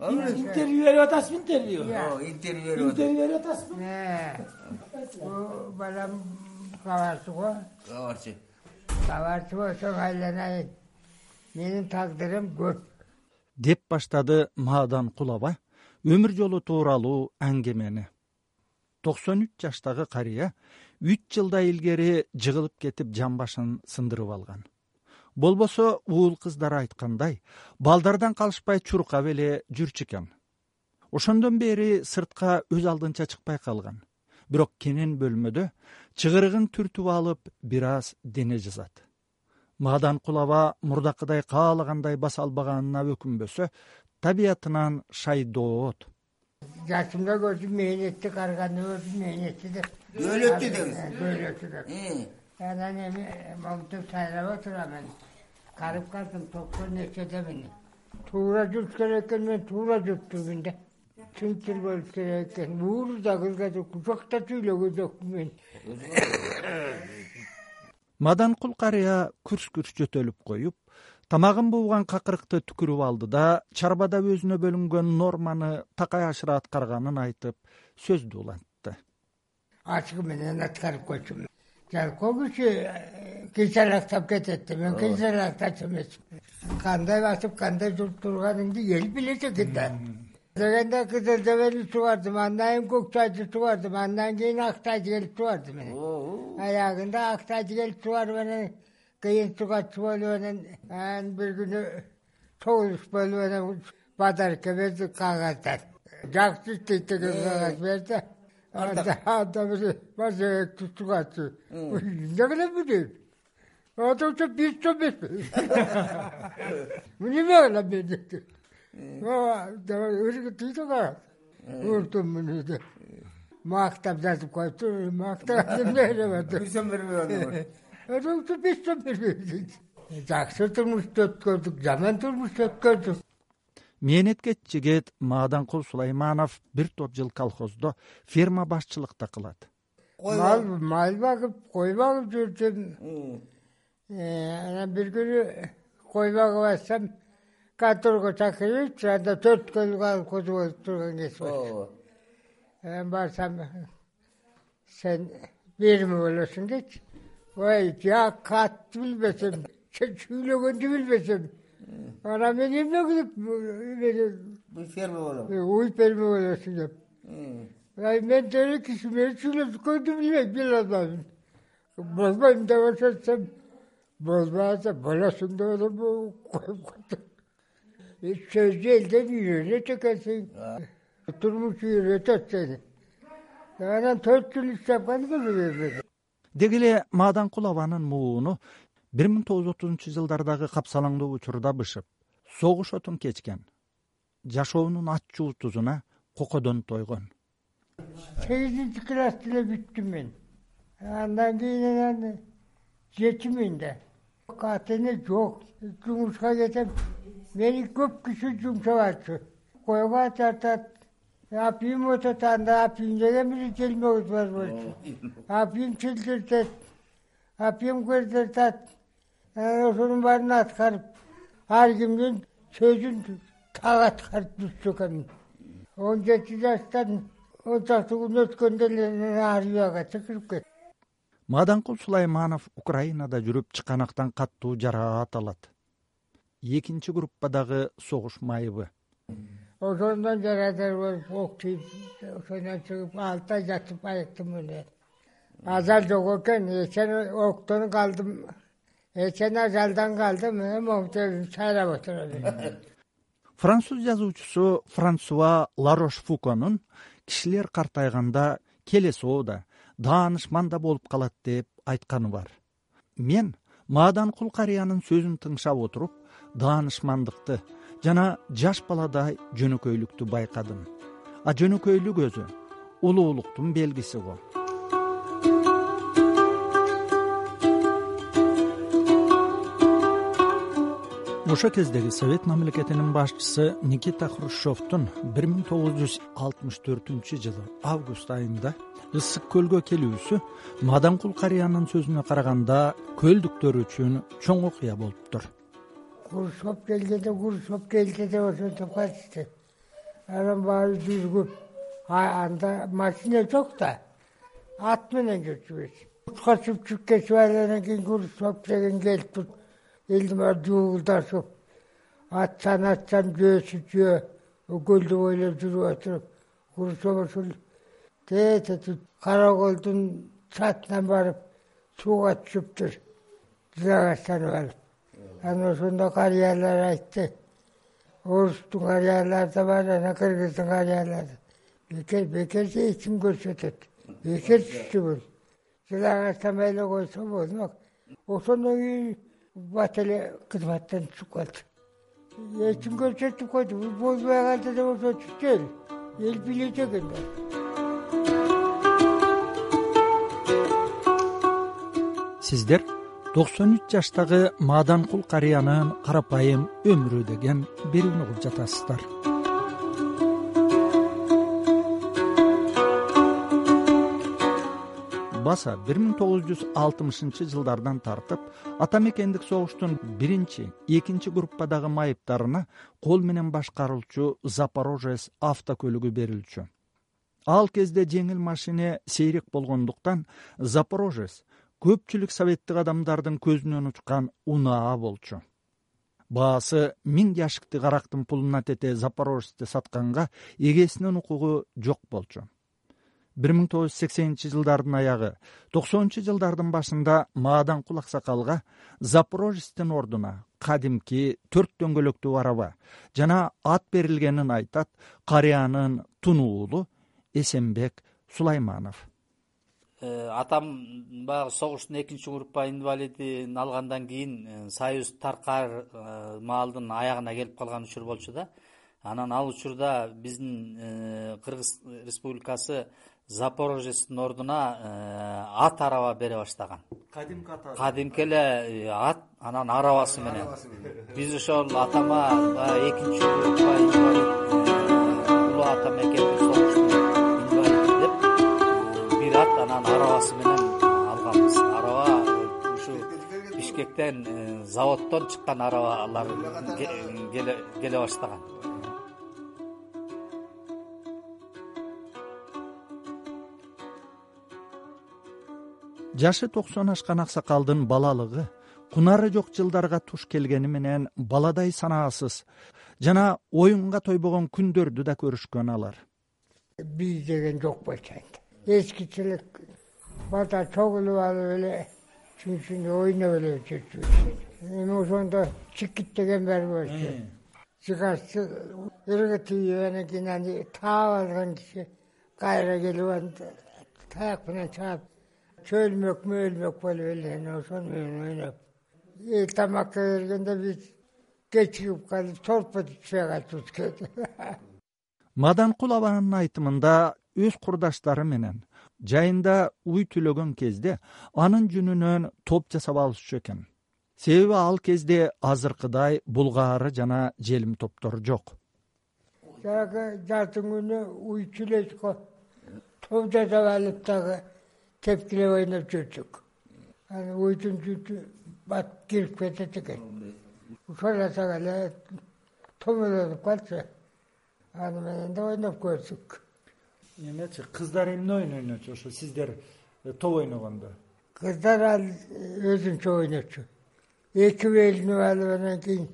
интервью берип атасызбы интервью. Интервью берип атат интервью берип атасызбы бул балам кабарчы го. Кабарчы кабарчы болсоң айланайын. Менин тагдырым көп. Деп баштады маадан кулаба өмүр жолу тууралуу аңгемени токсон үч жаштагы карыя үч жылдай илгери жыгылып кетип жан башын сындырып алган болбосо уул кыздар айткандай балдардан калышпай чуркап эле жүрчү экен. Ошондон бери сыртка өз алдынча чыкпай калган. Бирок кенен бөлмөдө чыгырыгын түртүп алып бир аз дене жазат. Маадан кулаба мурдакыдай каалагандай баса албаганына өкүнбөсө табиятынан шайдоот жашымда көрдүм мээнетти карганы көрдүм мээнетти деп. Көөлөттү деңиз? Көйлөтү деп. Анан эми монтип сайлап отурамын карып калдым токсон нечедемин туура жүрүш керек экен мен туура жүрмүн да тынчтыл болуш керек экен. Уур да жокмун жок да сүйлөгөн жокмун мен. Маданкул карыя күрс күрс жөтөлүп коюп тамагын бууган какырыкты түкүрүп алды да чарбада өзүнө бөлүнгөн норманы такай ашыра аткарганын айтып сөздү улантты. Ачыгы менен аткарып койчумун жалкоо киши кийсалактап кетет да мен кийсалактачу эмесмин кандай басып кандай жүрүп турганыңды эл билет экен да дегенде кызыл жебени субардым андан кийин көк чайды субардым андан кийин ак тайды келип субардым эне аягында ак тайды келип субарып анан кыйын сугатчы болуп анан анан бир күнү согулуш болуп анан подарка берди кагаздан жакшы иштейт деген кагаз берди анда анда бир сом эмеспи эмне кылам мен деди өзүңө тийди кагаз уртумун деп. Мактап жазып коюпту мактап эмне беребат бир сом бербей атабы беш сом бербейт жакшы турмушту өткөрдүк жаман турмушту өткөрдүк мээнеткеч жигит мааданкул сулайманов бир топ жыл колхоздо ферма башчылыкта кылат. Мал мал багып кой багып жүрдүм. Анан бир күнү кой багып атсам конторго чакырыпчы анда төрт көл колхозу болуп турган кез болчу ооба. Анан барсам сен берме болосуң дейчи ой жак катты билбесем сен сүйлөгөндү билбесем анан мен эмне кылып бул ферма болом. Уй ферме болосуң деп. Ай мен деле киши менен сүйлөшкөндү билбейм биле албайм болбойм деп ошентсем болбаса болосуң деп анан коюп койдум сөздү элден үйрөнөт экенсиң турмуш үйрөтөт сени анан төрт жыл иштеп бербеди деги эле мааданкул абанын мууну бир миң тогуз жүз отузунчу жылдардагы капсалаңдоо учурда бышып согуш отун кечкен жашоонун ачуу тузуна кокодон тойгон. Сегизинчи классты эле бүттүм мен. Андан кийин анан жетимин да ата эне жок жумушка кетем. Мени көп киши жумшабачу койго ачартат апийим өтөт анда апийим деген бир желмегибиз бар болчу апийим чилдиртет апийим анан ошонун баарын аткарып ар кимдин сөзүн так аткарып жүрчү экенмин он жети жаштан он чакты күн өткөндөн эле армияга чакырып кетти мааданкул сулайманов украинада жүрүп чыканактан катуу жараат алат. Экинчи группадагы согуш майыбы. Ошондон жарадар болуп ок тийип ошондон чыгып алты ай жатып айыктым эле. Ажал жок экен эчен октон калдым э француз жазуучусу франсуа ларош фуконун кишилер картайганда келесоо да даанышман да болуп калат деп айтканы бар. Мен мааданкул карыянын сөзүн тыңшап отуруп даанышмандыкты жана жаш баладай жөнөкөйлүктү байкадым. А жөнөкөйлүк өзү улуулуктун белгиси го ошол кездеги совет мамлекетинин башчысы никита хрущевдун бир миң тогуз жүз алтымыш төртүнчү жылы август айында ысык көлгө келүүсү мааданкул карыянын сөзүнө караганда көлдүктөр үчүн чоң окуя болуптур. Курушоп келгенде курушоп келди деп ошентип калышты анан баары жүргүп анда машина жок да. Ат менен жүрчүбүз. Утка сүпчүк кесип анан кийин грузовик деген келиптур элдин баары жуулдашып атсаң атсам жөөсү жөө. Көлдү бойлоп жүрүп отуруп грузовик ушул тетип кара колдун чатынан барып сууга түшүптүр. Жылагачланып алып анан ошондо карыялар айтты. Орустун карыялары да бар анан кыргыздын карыялары. Бекер бекер эчим көрсөтөт. Бекер түштү жылагачтан эле койсо болмок. Ошондон кийин бат эле кызматтан түшүп калды эчим көрсөтүп койду? Болбой калды деп ошо түштү эл эл билет экен да. Сиздер токсон үч жаштагы мааданкул карыянын карапайым өмүрү деген берүүнү угуп жатасыздар баса бир миң тогуз жүз алтымышынчы жылдардан тартып ата мекендик согуштун биринчи экинчи группадагы майыптарына кол менен башкарылчу запорожец автокөлүгү берилчү ал кезде жеңил машине сейрек болгондуктан запорожец көпчүлүк советтик адамдардын көзүнөн учкан унаа болчу. Баасы миң яшиктик арактын пулуна тете запорожецти сатканга эгесинин укугу жок болчу бир миң тогуз жүз сексенинчи жылдардын аягы токсонунчу жылдардын башында мааданкул аксакалга запорожецтин ордуна кадимки төрт дөңгөлөктүү араба жана ат берилгенин айтат карыянын тун уулу эсенбек сулайманов. Э, атам баягы согуштун экинчи группа инвалидин алгандан кийин э, союз таркаар э, маалдын аягына келип калган учур болчу да. Анан ал учурда биздин кыргыз республикасы запорожецтин ордуна э, ат араба бере баштаган кадимки ат кадимки эле э, ат анан арабасы менен биз ошол атама баягы экинчи э, улуу ата мекендик согуштун инвалиди деп бир ат анан арабасы менен алганбыз араба ушу бишкектен заводдон чыккан арабалар келе баштаган жашы токсон ашкан аксакалдын балалыгы кунары жок жылдарга туш келгени менен баладай санаасыз жана оюнга тойбогон күндөрдү да көрүшкөн алар. Биз деген жок болчу анда эскичелик бата чогулуп алып эле чын чынды ойноп эле жүрчүбүз эми ошондо чикит деген бар болчу жыгачты ыргыт ийип анан кийин аны таап алган киши кайра келип аны таяк менен чаап чөлмөк мөөлмөк болуп эле анан ошону менен ойноп. Тамакка бергенде биз кечигип калып түшпөй калчубуз кээ маданкул абанын айтымында өз курдаштары менен жайында уй түлөгөн кезде анын жүнүнөн топ жасап алышчу экен. Себеби ал кезде азыркыдай булгаары жана желим топтор жок. Жанагы жаздын күнү уй түлөшкө топ жасап алып дагы тепкилеп ойноп жүрдүк анан уйдун жүнү батып кирип кетет экен. Ошолсак эле томолонуп калчу аны менен да ойноп көрдүк эмечи кыздар эмне оюн ойночу ошо сиздер э, топ ойногондо. Кыздар ал өзүнчө ойночу эки белинип алып анан кийин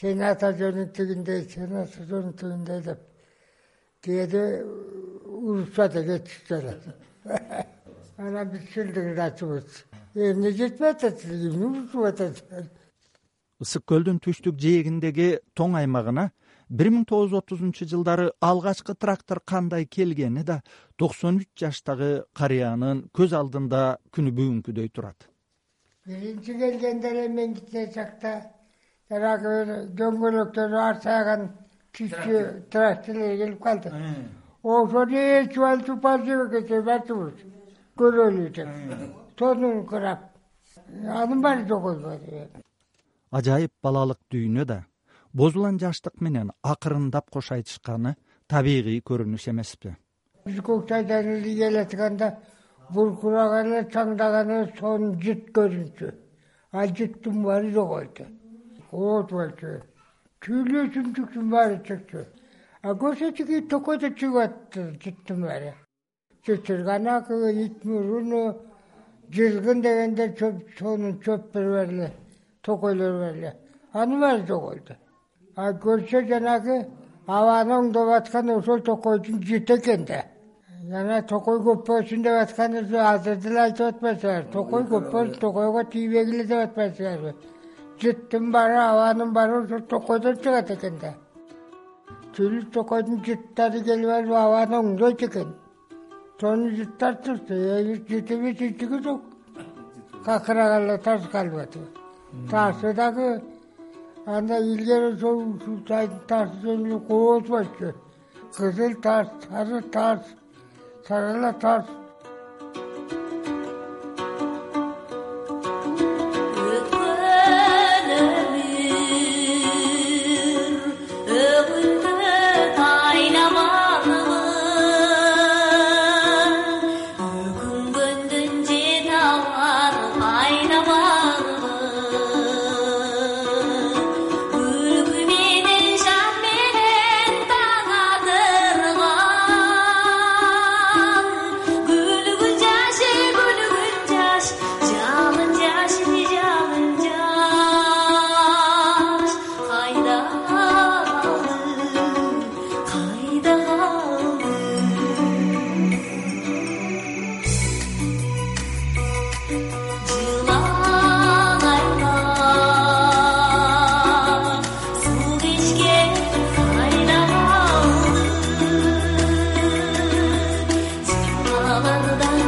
сенин ата жөнүң тигиндей сенин ата жөнүң тигиндей деп кээде урушат кетишип жатат анан биз чылдыңдачубуз эмне жетпей атат эмне урушуп атат ысык көлдүн түштүк жээгиндеги тоң аймагына бир миң тогуз жүз отузунчу жылдары алгачкы трактор кандай келгени да токсон үч жаштагы карыянын көз алдында күнү бүгүнкүдөй турат. Биринчи келгенде эле мен кичине чакта жанагы дөңгөлөктөрү арсайган түштүү тракторлор келип калды. Ошону ээчип алып подземке батчубуз көрөлү деп сонун курап анын баары жогобойду ажайып балалык дүйнө да бозулан жаштык менен акырындап кош айтышканы табигый көрүнүш эмеспи. Биз көк сайдан эле келатканда буркураган эле чаңдаган эле сонун жыт көрүнчү. Ал жыттын баары жогойду от болчу. Чүйлө чүмчүктүн баары чыкчу а көрсөтүк токойдо чыгып атты жыттын баары чычырганакы ит муруну жылгын дегенде чөп сонун чөп бербей эле токойлор бар эле анын баары жоголду а көрсө жанагы абаны оңдоп аткан ошол токойдун жыты экен да. Жана токой көп болсун деп атканыбыз азыр деле айтып атпайсыңарбы токой көп болсун токойго тийбегиле деп атпайсыңарбы жыттын баары абанын баары ошол токойдон чыгат экен да. Тили токойдун жыттары келип алып абаны оңдойт экен турчу жытыбыз ичиги жок какыраган эле таш калып атып ташы дагы анда илгери ошол ушул сайдын ташы жөнүндө көп болчу. Кызыл таш сары таш сары ала таш алардан